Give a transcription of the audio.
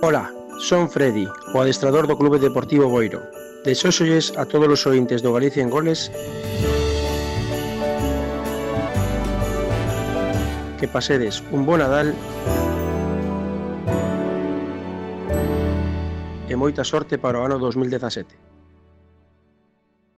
Ola, son Freddy, o adestrador do Clube Deportivo Boiro. Desóxolles a todos os ointes do Galicia en Goles que pasedes un bo Nadal e moita sorte para o ano 2017.